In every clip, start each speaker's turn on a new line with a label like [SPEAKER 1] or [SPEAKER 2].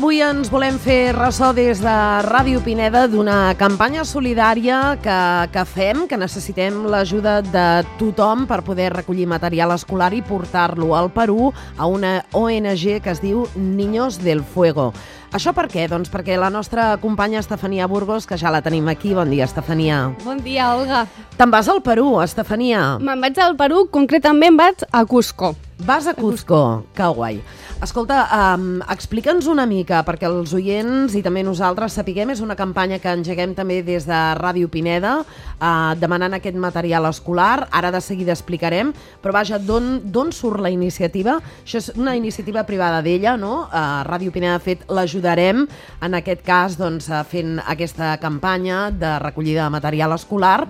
[SPEAKER 1] Avui ens volem fer ressò des de Ràdio Pineda d'una campanya solidària que, que fem, que necessitem l'ajuda de tothom per poder recollir material escolar i portar-lo al Perú a una ONG que es diu Niños del Fuego. Això per què? Doncs perquè la nostra companya Estefania Burgos, que ja la tenim aquí. Bon dia, Estefania.
[SPEAKER 2] Bon dia, Olga.
[SPEAKER 1] Te'n vas al Perú, Estefania.
[SPEAKER 2] Me'n vaig al Perú, concretament vaig a Cusco.
[SPEAKER 1] Vas a Cusco, que guai. Escolta, um, explica'ns una mica, perquè els oients i també nosaltres sapiguem, és una campanya que engeguem també des de Ràdio Pineda, uh, demanant aquest material escolar. Ara de seguida explicarem, però vaja, d'on surt la iniciativa? Això és una iniciativa privada d'ella, no? Uh, Ràdio Pineda ha fet l'ajudarem, en aquest cas, doncs, fent aquesta campanya de recollida de material escolar.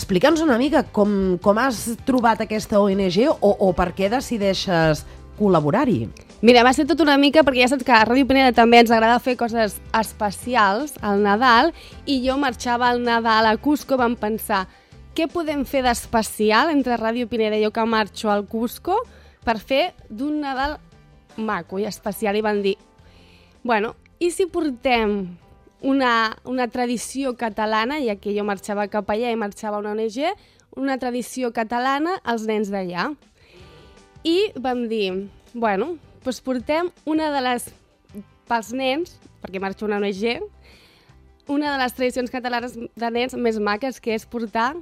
[SPEAKER 1] Explica'ns una mica com, com has trobat aquesta ONG o, o per què decideixes col·laborar-hi?
[SPEAKER 2] Mira, va ser tot una mica perquè ja saps que a Ràdio Pineda també ens agrada fer coses especials al Nadal i jo marxava al Nadal a Cusco vam pensar què podem fer d'especial entre Ràdio Pineda i jo que marxo al Cusco per fer d'un Nadal maco i especial i van dir bueno, i si portem una, una tradició catalana, ja que jo marxava cap allà i marxava a una ONG, una tradició catalana als nens d'allà. I vam dir, bueno, doncs portem una de les, pels nens, perquè marxo una ONG, una de les tradicions catalanes de nens més maques, que és portar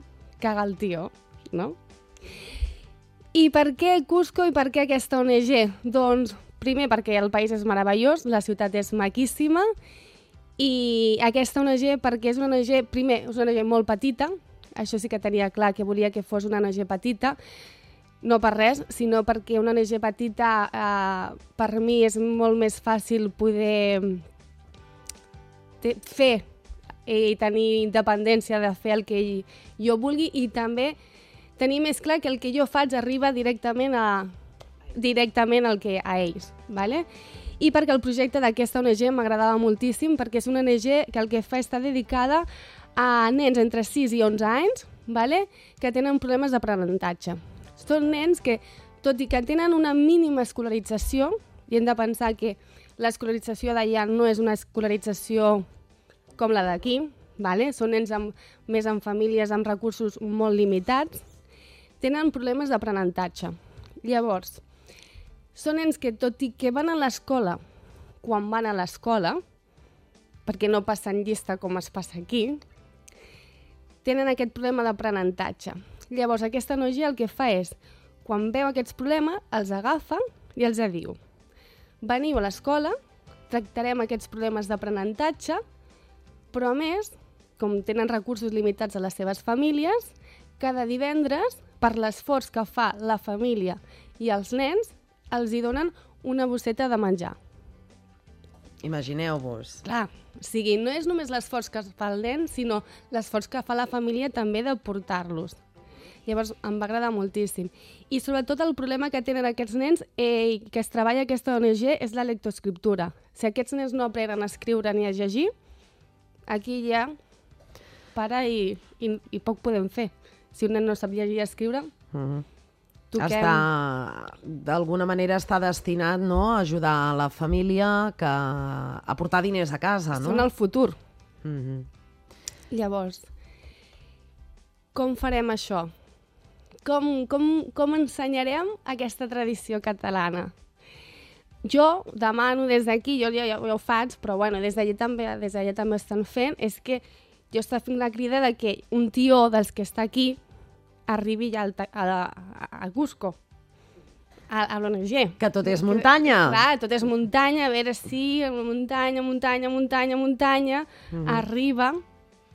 [SPEAKER 2] cagar el tio, no? I per què Cusco i per què aquesta ONG? Doncs, primer, perquè el país és meravellós, la ciutat és maquíssima, i aquesta ONG, perquè és una ONG, primer, és una ONG molt petita, això sí que tenia clar que volia que fos una ONG petita, no per res, sinó perquè una ONG petita eh, per mi és molt més fàcil poder fer i tenir independència de fer el que jo vulgui i també tenir més clar que el que jo faig arriba directament a directament al que a ells, ¿vale? I perquè el projecte d'aquesta ONG m'agradava moltíssim perquè és una ONG que el que fa està dedicada a nens entre 6 i 11 anys vale? que tenen problemes d'aprenentatge. Són nens que, tot i que tenen una mínima escolarització, i hem de pensar que l'escolarització d'allà no és una escolarització com la d'aquí, vale? són nens amb, més en famílies amb recursos molt limitats, tenen problemes d'aprenentatge. Llavors, són nens que, tot i que van a l'escola, quan van a l'escola, perquè no passen llista com es passa aquí, tenen aquest problema d'aprenentatge. Llavors, aquesta noia el que fa és, quan veu aquests problemes, els agafa i els diu veniu a l'escola, tractarem aquests problemes d'aprenentatge, però a més, com tenen recursos limitats a les seves famílies, cada divendres, per l'esforç que fa la família i els nens, els hi donen una bosseta de menjar.
[SPEAKER 1] Imagineu-vos.
[SPEAKER 2] Clar, o sigui, no és només l'esforç que fa el nen, sinó l'esforç que fa la família també de portar-los. Llavors, em va agradar moltíssim. I sobretot el problema que tenen aquests nens eh, que es treballa aquesta ONG és la lectoescriptura. Si aquests nens no aprenen a escriure ni a llegir, aquí ja para i, i, i poc podem fer. Si un nen no sap llegir i escriure, mm -hmm.
[SPEAKER 1] Toquem... Està, d'alguna manera està destinat no, a ajudar la família que, a portar diners a casa, no?
[SPEAKER 2] Són el futur. Mm -hmm. Llavors, com farem això? Com, com, com ensenyarem aquesta tradició catalana? Jo demano des d'aquí, jo ja, ja, ja ho faig, però bueno, des d'allà també, des d'allà també estan fent, és que jo està fent la crida de que un tio dels que està aquí arribi ja al, a, a, Cusco, a, a l'ONG.
[SPEAKER 1] Que tot és muntanya.
[SPEAKER 2] Que, clar, tot és muntanya, a veure si muntanya, muntanya, muntanya, muntanya, mm -hmm. arriba...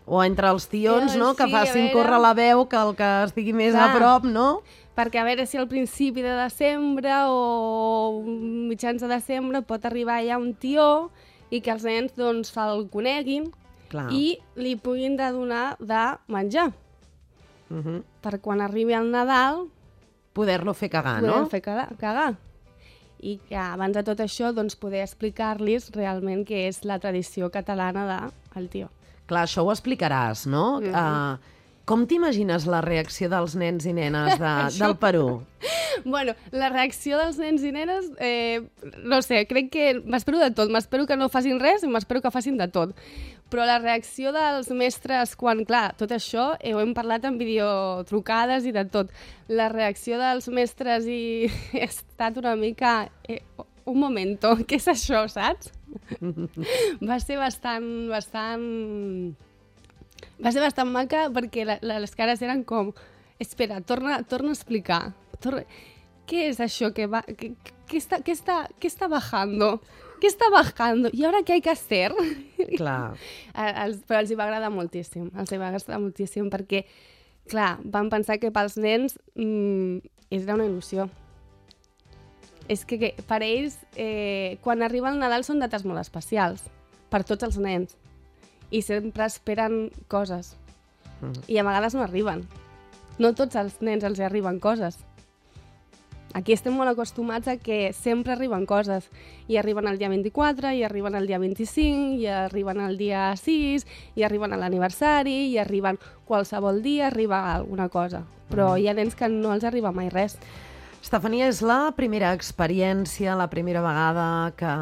[SPEAKER 1] O entre els tions, no?, que sí, facin veure... córrer la veu, que el que estigui més clar, a prop, no?
[SPEAKER 2] Perquè a veure si al principi de desembre o mitjans de desembre pot arribar ja un tió i que els nens doncs se'l coneguin clar. i li puguin de donar de menjar uh -huh. per quan arribi el Nadal...
[SPEAKER 1] Poder-lo fer cagar,
[SPEAKER 2] poder
[SPEAKER 1] no?
[SPEAKER 2] Poder fer cagar, cagar. I que abans de tot això, doncs, poder explicar-los realment què és la tradició catalana del de, tio.
[SPEAKER 1] Clar, això ho explicaràs, no? Uh -huh. uh, Com t'imagines la reacció dels nens i nenes de, del Perú?
[SPEAKER 2] Bueno, la reacció dels nens i nenes, eh, no sé, crec que m'espero de tot. M'espero que no facin res i m'espero que facin de tot. Però la reacció dels mestres quan, clar, tot això eh, ho hem parlat en videotrucades i de tot. La reacció dels mestres i ha estat una mica... Eh, un momento, què és això, saps? Va ser bastant, bastant... Va ser bastant maca perquè la, la, les cares eren com espera, torna, torna a explicar. Torna... Què és això que va... Què, què, està, què, està, què està bajando? Què està bajando? I ara què hay que hacer?
[SPEAKER 1] Clar.
[SPEAKER 2] Els, però els hi va agradar moltíssim. Els hi va agradar moltíssim perquè, clar, van pensar que pels nens mmm, era una il·lusió. És que, que per ells, eh, quan arriba el Nadal són dates molt especials, per tots els nens. I sempre esperen coses.
[SPEAKER 1] Mm.
[SPEAKER 2] I a vegades no arriben. No tots els nens els arriben coses. Aquí estem molt acostumats a que sempre arriben coses. I arriben el dia 24, i arriben el dia 25, i arriben el dia 6, i arriben a l'aniversari, i arriben qualsevol dia, arriba alguna cosa. Però
[SPEAKER 1] Mm.
[SPEAKER 2] hi ha nens que no els arriba mai res.
[SPEAKER 1] Estefania, és la primera experiència, la primera vegada que,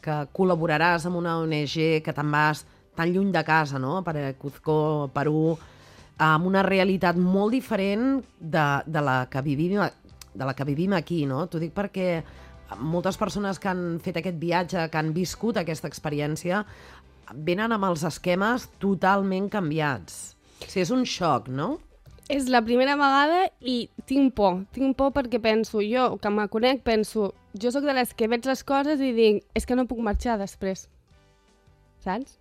[SPEAKER 1] que col·laboraràs amb una ONG que te'n vas tan lluny de casa, no?, per a Cuzco, Perú, amb una realitat molt diferent de, de, la que vivim, de la que vivim aquí, no? T'ho dic perquè moltes persones que han fet aquest viatge, que han viscut aquesta experiència, venen amb els esquemes totalment canviats. O sigui, és un xoc, no?
[SPEAKER 2] És la primera vegada i tinc por. Tinc por perquè penso, jo que me conec, penso, jo sóc de les que veig les coses i dic, és que no puc marxar després. Saps?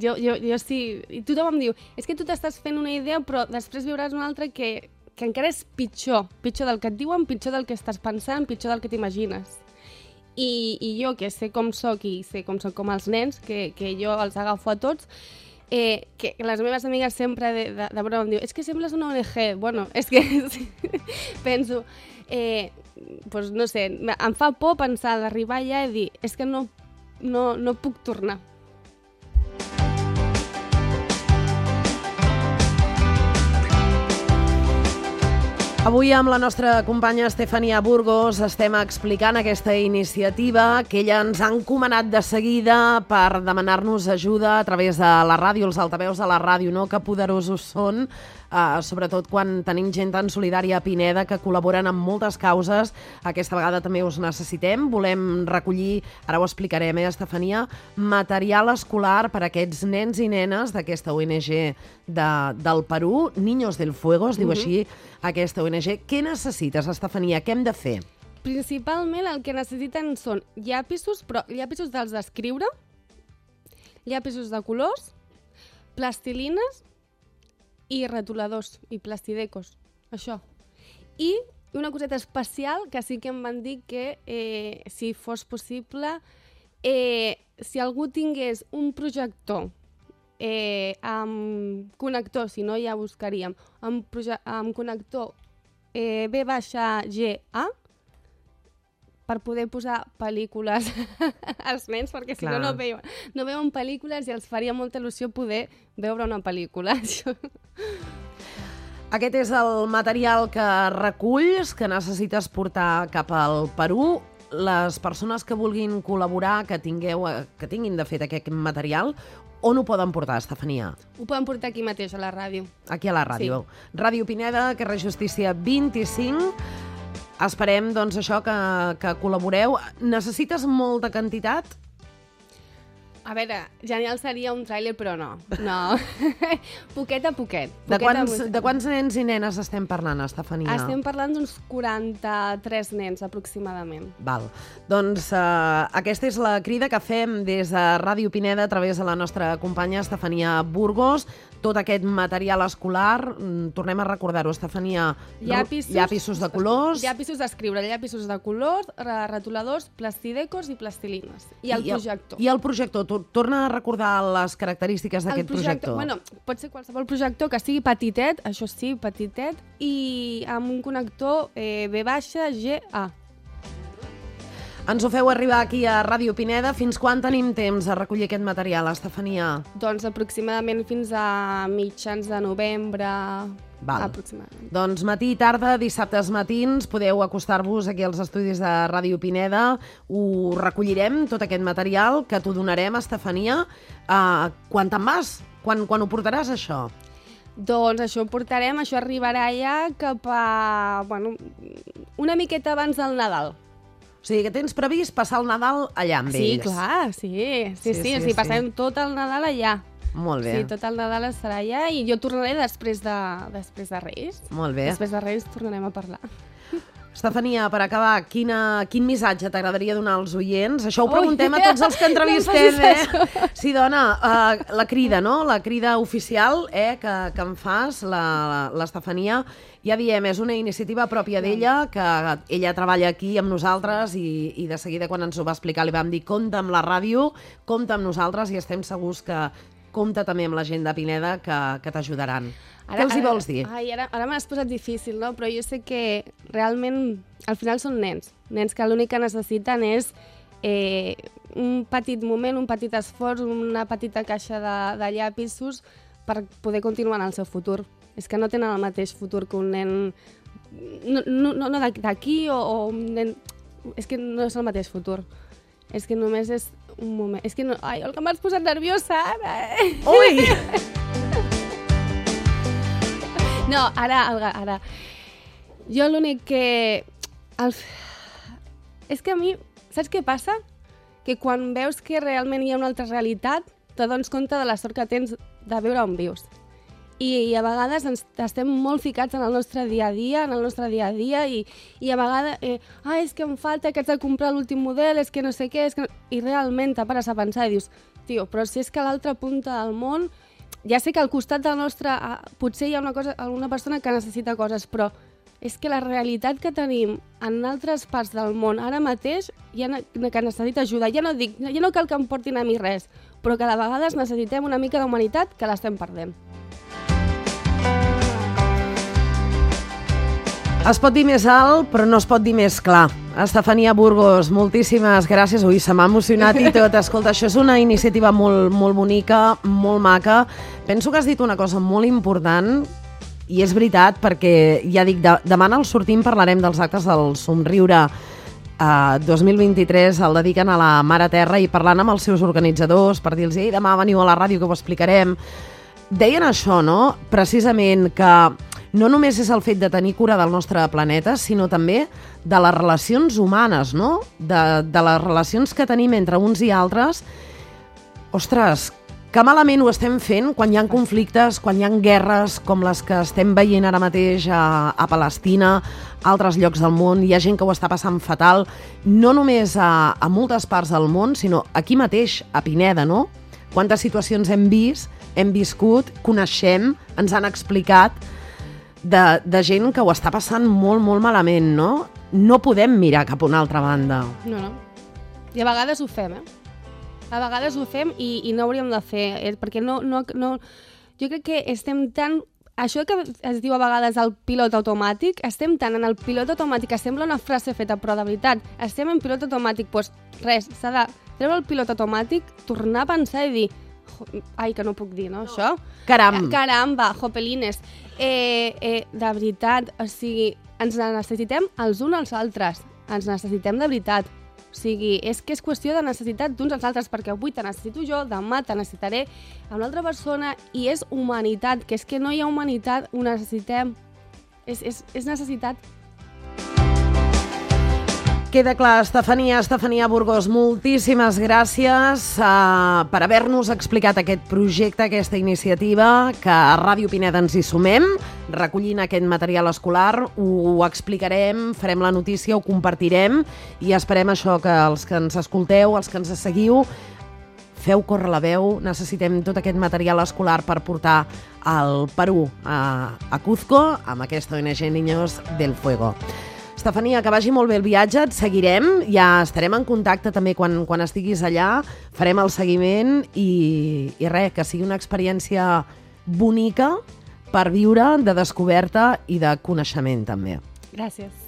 [SPEAKER 2] Jo, jo, jo sí... I tothom em diu, és que tu t'estàs fent una idea, però després viuràs una altra que, que encara és pitjor. Pitjor del que et diuen, pitjor del que estàs pensant, pitjor del que t'imagines. I, I jo, que sé com sóc i sé com sóc com els nens, que, que jo els agafo a tots, eh, que les meves amigues sempre de, de, de broma em diuen és que sembles una ONG. Bueno, és que penso, eh, pues no sé, em fa por pensar d'arribar allà i dir és que no, no, no puc tornar.
[SPEAKER 1] Avui amb la nostra companya Estefania Burgos estem explicant aquesta iniciativa que ella ens ha encomanat de seguida per demanar-nos ajuda a través de la ràdio, els altaveus de la ràdio, no? que poderosos són, uh, sobretot quan tenim gent tan solidària a Pineda que col·laboren amb moltes causes. Aquesta vegada també us necessitem. Volem recollir, ara ho explicarem, eh, Estefania, material escolar per a aquests nens i nenes d'aquesta ONG de, del Perú, Niños del Fuego, es diu així aquesta ONG. Què necessites, Estefania? Què hem de fer?
[SPEAKER 2] Principalment el que necessiten són llapisos, però llapisos dels d'escriure, llapisos de colors, plastilines i retoladors i plastidecos, això. I una coseta especial que sí que em van dir que, eh, si fos possible, eh, si algú tingués un projector eh, amb connector, si no ja buscaríem, amb, amb connector eh, B-GA per poder posar pel·lícules als nens, perquè si no, no veuen, no veuen pel·lícules i els faria molta il·lusió poder veure una pel·lícula.
[SPEAKER 1] Aquest és el material que reculls, que necessites portar cap al Perú. Les persones que vulguin col·laborar, que, tingueu, que tinguin de fet aquest material, on ho poden portar, Estefania?
[SPEAKER 2] Ho poden portar aquí mateix a la ràdio.
[SPEAKER 1] Aquí a la ràdio. Sí. Ràdio Pineda, carrer Justícia 25. Esperem, doncs, això, que, que col·laboreu. Necessites molta quantitat?
[SPEAKER 2] A veure, genial seria un tràiler, però no. No. poquet a poquet.
[SPEAKER 1] De
[SPEAKER 2] poquet a
[SPEAKER 1] quants,
[SPEAKER 2] poquet.
[SPEAKER 1] de quants nens i nenes estem parlant, Estefania?
[SPEAKER 2] Estem parlant d'uns 43 nens, aproximadament.
[SPEAKER 1] Val. Doncs uh, aquesta és la crida que fem des de Ràdio Pineda a través de la nostra companya Estefania Burgos. Tot aquest material escolar, mm, tornem a recordar-ho, Estefania,
[SPEAKER 2] Llapisos,
[SPEAKER 1] llapisos de colors...
[SPEAKER 2] Llapisos d'escriure, llapisos de colors, re- retoladors, plastidecos i plastilines. I el projector.
[SPEAKER 1] I el projector. Tor- Torna a recordar les característiques d'aquest projector.
[SPEAKER 2] Bueno, pot ser qualsevol projector que sigui petitet, això sí, petitet, i amb un connector eh, B-GA.
[SPEAKER 1] Ens ho feu arribar aquí a Ràdio Pineda. Fins quan tenim temps a recollir aquest material, Estefania?
[SPEAKER 2] Doncs aproximadament fins a mitjans de novembre,
[SPEAKER 1] Val.
[SPEAKER 2] aproximadament.
[SPEAKER 1] Doncs matí i tarda, dissabtes matins, podeu acostar-vos aquí als estudis de Ràdio Pineda. Ho recollirem, tot aquest material, que t'ho donarem, Estefania. Uh, quan te'n vas? Quan, quan ho portaràs, això?
[SPEAKER 2] Doncs això ho portarem, això arribarà ja cap a... Bueno, una miqueta abans del Nadal.
[SPEAKER 1] O sigui, que tens previst passar el Nadal allà amb
[SPEAKER 2] Sí,
[SPEAKER 1] ells.
[SPEAKER 2] clar, sí. Sí,
[SPEAKER 1] Sí,
[SPEAKER 2] sí,
[SPEAKER 1] sí,
[SPEAKER 2] sí,
[SPEAKER 1] sí.
[SPEAKER 2] sí, passem tot el Nadal allà.
[SPEAKER 1] Molt bé,
[SPEAKER 2] Sí, tot el Nadal estarà allà i jo tornaré després de, després de Reis.
[SPEAKER 1] molt bé.
[SPEAKER 2] Després de Reis tornarem a parlar.
[SPEAKER 1] Estefania, per acabar, quina, quin missatge t'agradaria donar als oients? Això ho
[SPEAKER 2] Ui,
[SPEAKER 1] preguntem a tots els que entrevistem, eh? Sí, dona, uh, la crida, no? La crida oficial eh, que, que em fas, l'Estefania, ja diem, és una iniciativa pròpia d'ella, que ella treballa aquí amb nosaltres i, i de seguida quan ens ho va explicar li vam dir compta amb la ràdio, compta amb nosaltres i estem segurs que compta també amb la gent de Pineda que, que t'ajudaran. Què els hi vols dir?
[SPEAKER 2] Ai, ara, ara m'has posat difícil, no? Però jo sé que realment al final són nens. Nens que l'únic que necessiten és eh, un petit moment, un petit esforç, una petita caixa de, de llapisos per poder continuar en el seu futur. És que no tenen el mateix futur que un nen no, no no d'aquí o, o un nen... És que no és el mateix futur. És que només és un moment. És que no... Ai, el que m'has posat nerviosa ara!
[SPEAKER 1] Ui!
[SPEAKER 2] No, ara, ara, ara. Jo l'únic que... El... És que a mi, saps què passa? Que quan veus que realment hi ha una altra realitat, te dones compte de la sort que tens de veure on vius. I, i a vegades ens estem molt ficats en el nostre dia a dia, en el nostre dia a dia, i, i a vegades, eh, ah, és que em falta que haig de comprar l'últim model, és que no sé què, és que no... i realment te pares a pensar i dius, tio, però si és que a l'altra punta del món ja sé que al costat del nostre ah, potser hi ha una, cosa, alguna persona que necessita coses, però és que la realitat que tenim en altres parts del món ara mateix ja ne- que necessita ajuda. Ja no dic, ja no cal que em portin a mi res, però que de vegades necessitem una mica d'humanitat que l'estem perdent.
[SPEAKER 1] Es pot dir més alt, però no es pot dir més clar. Estefania Burgos, moltíssimes gràcies. Ui, se m'ha emocionat i tot. Escolta, això és una iniciativa molt, molt bonica, molt maca. Penso que has dit una cosa molt important i és veritat perquè, ja dic, de, demà al sortim parlarem dels actes del Somriure eh, 2023 el dediquen a la Mare Terra i parlant amb els seus organitzadors per dir-los, ei, demà veniu a la ràdio que ho explicarem. Deien això, no? Precisament que no només és el fet de tenir cura del nostre planeta, sinó també de les relacions humanes, no? De, de les relacions que tenim entre uns i altres. Ostres, que malament ho estem fent quan hi ha conflictes, quan hi ha guerres com les que estem veient ara mateix a, a Palestina, a altres llocs del món, hi ha gent que ho està passant fatal, no només a, a moltes parts del món, sinó aquí mateix, a Pineda, no? Quantes situacions hem vist, hem viscut, coneixem, ens han explicat de, de gent que ho està passant molt, molt malament, no? No podem mirar cap a una altra banda.
[SPEAKER 2] No, no. I a vegades ho fem, eh? A vegades ho fem i, i no hauríem de fer, eh? perquè no, no, no... Jo crec que estem tan... Això que es diu a vegades el pilot automàtic, estem tan en el pilot automàtic, que sembla una frase feta, però de veritat, estem en pilot automàtic, doncs res, s'ha de treure el pilot automàtic, tornar a pensar i dir "Jo, ai, que no puc dir, no, això?
[SPEAKER 1] Caram!
[SPEAKER 2] Caramba, jopelines. Eh, eh, de veritat, o sigui, ens necessitem els uns als altres. Ens necessitem de veritat. O sigui, és que és qüestió de necessitat d'uns als altres, perquè avui te necessito jo, demà te necessitaré a una altra persona, i és humanitat, que és que no hi ha humanitat, ho necessitem. És, és, és necessitat.
[SPEAKER 1] Queda clar, Estefania, Estefania Burgos, moltíssimes gràcies uh, per haver-nos explicat aquest projecte, aquesta iniciativa, que a Ràdio Pineda ens hi sumem, recollint aquest material escolar, ho explicarem, farem la notícia, ho compartirem i esperem això que els que ens escolteu, els que ens seguiu, feu córrer la veu, necessitem tot aquest material escolar per portar al Perú, a, a Cuzco, amb aquesta ONG Niños del Fuego. Estefania, que vagi molt bé el viatge, et seguirem, ja estarem en contacte també quan, quan estiguis allà, farem el seguiment i, i res, que sigui una experiència bonica per viure de descoberta i de coneixement també.
[SPEAKER 2] Gràcies.